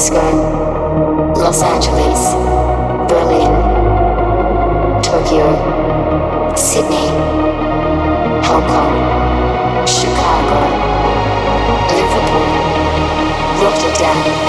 Moscow, Los Angeles, Berlin, Tokyo, Sydney, Hong Kong, Chicago, Liverpool, Rotterdam.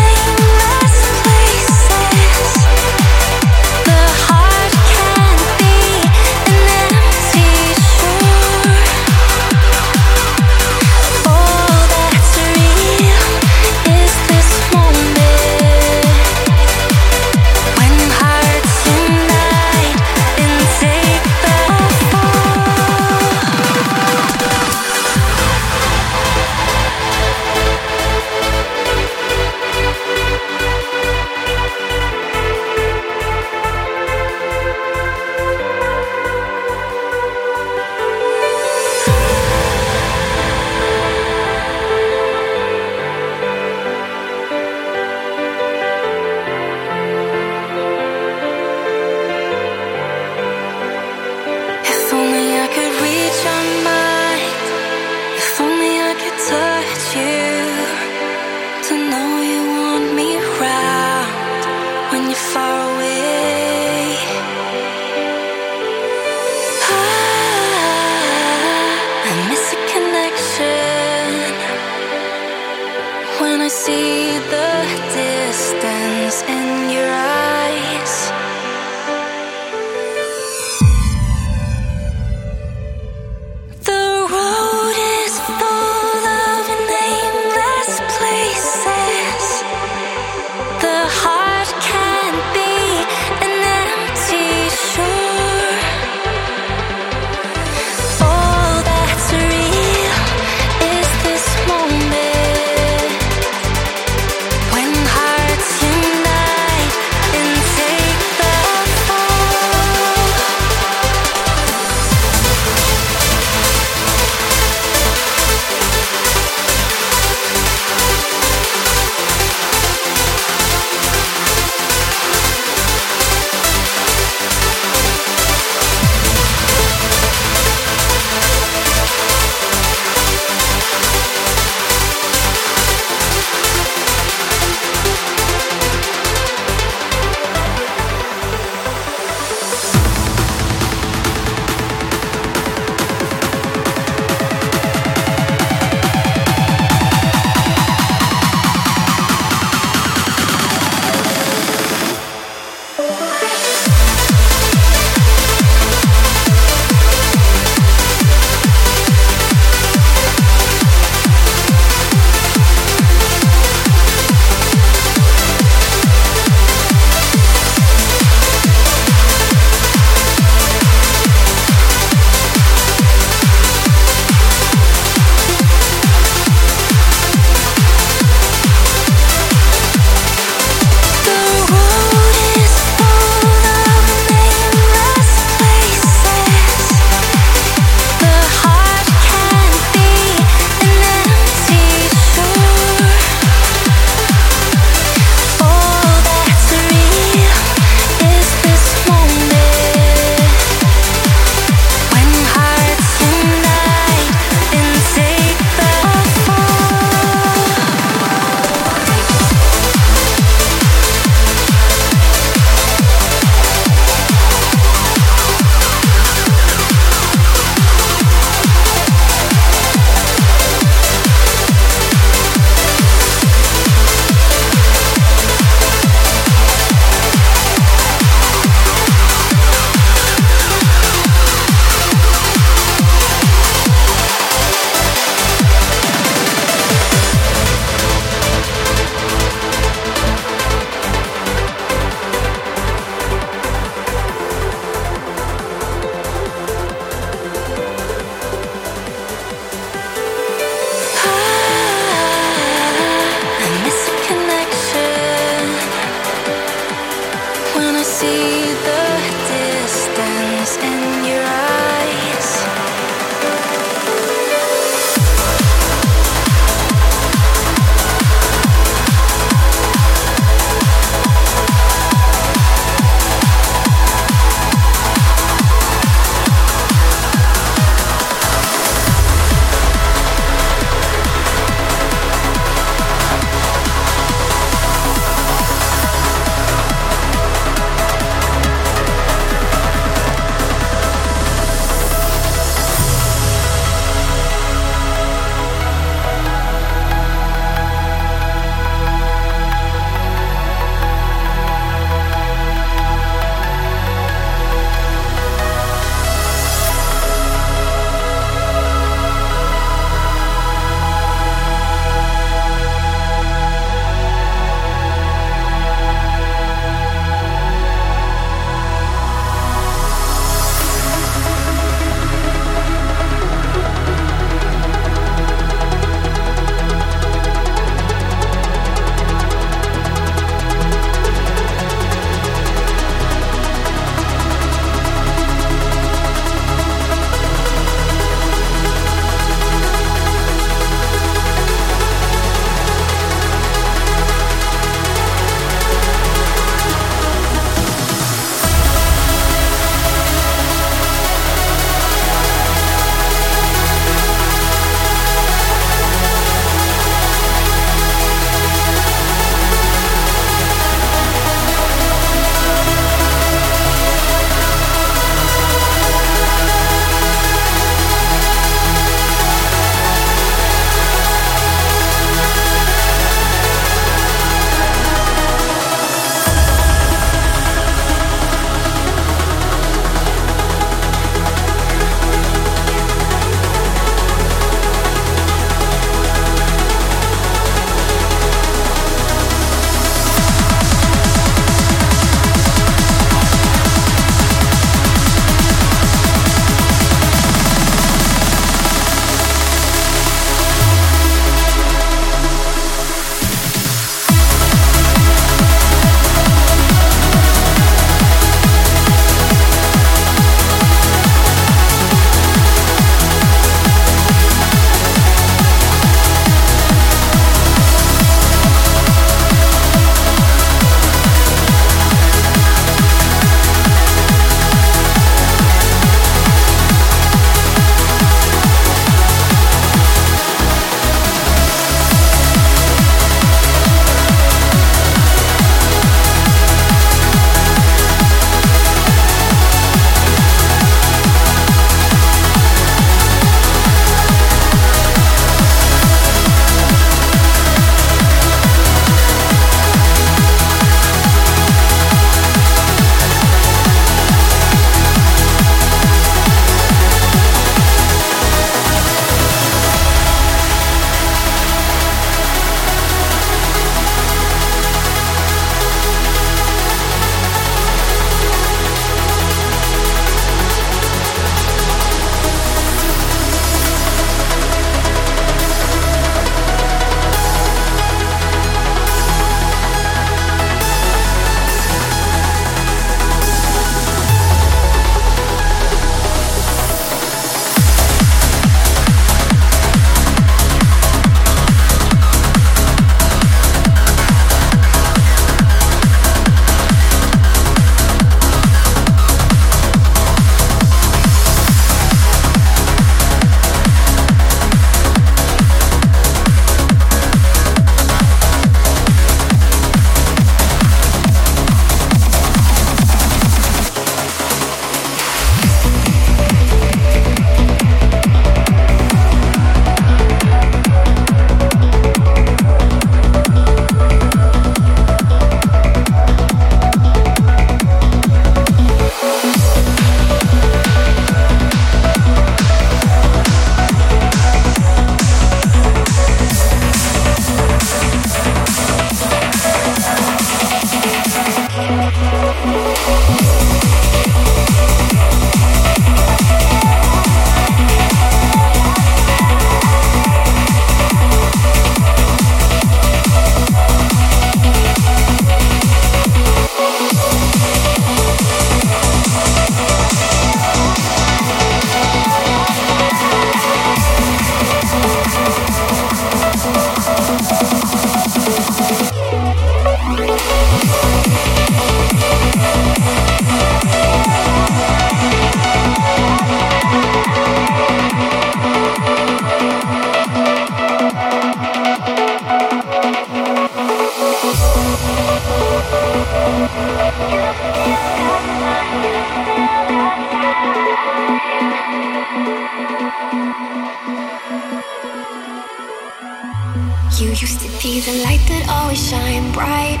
You used to be the light that always shine bright.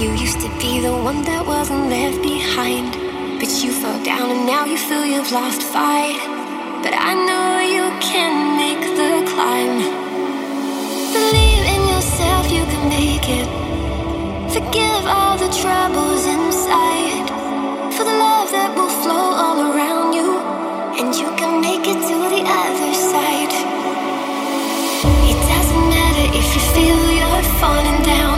You used to be the one that wasn't left behind. But you fell down and now you feel you've lost fight. But I know you can make the climb. Believe in yourself, you can make it. Forgive all the troubles inside. For the love that will falling down.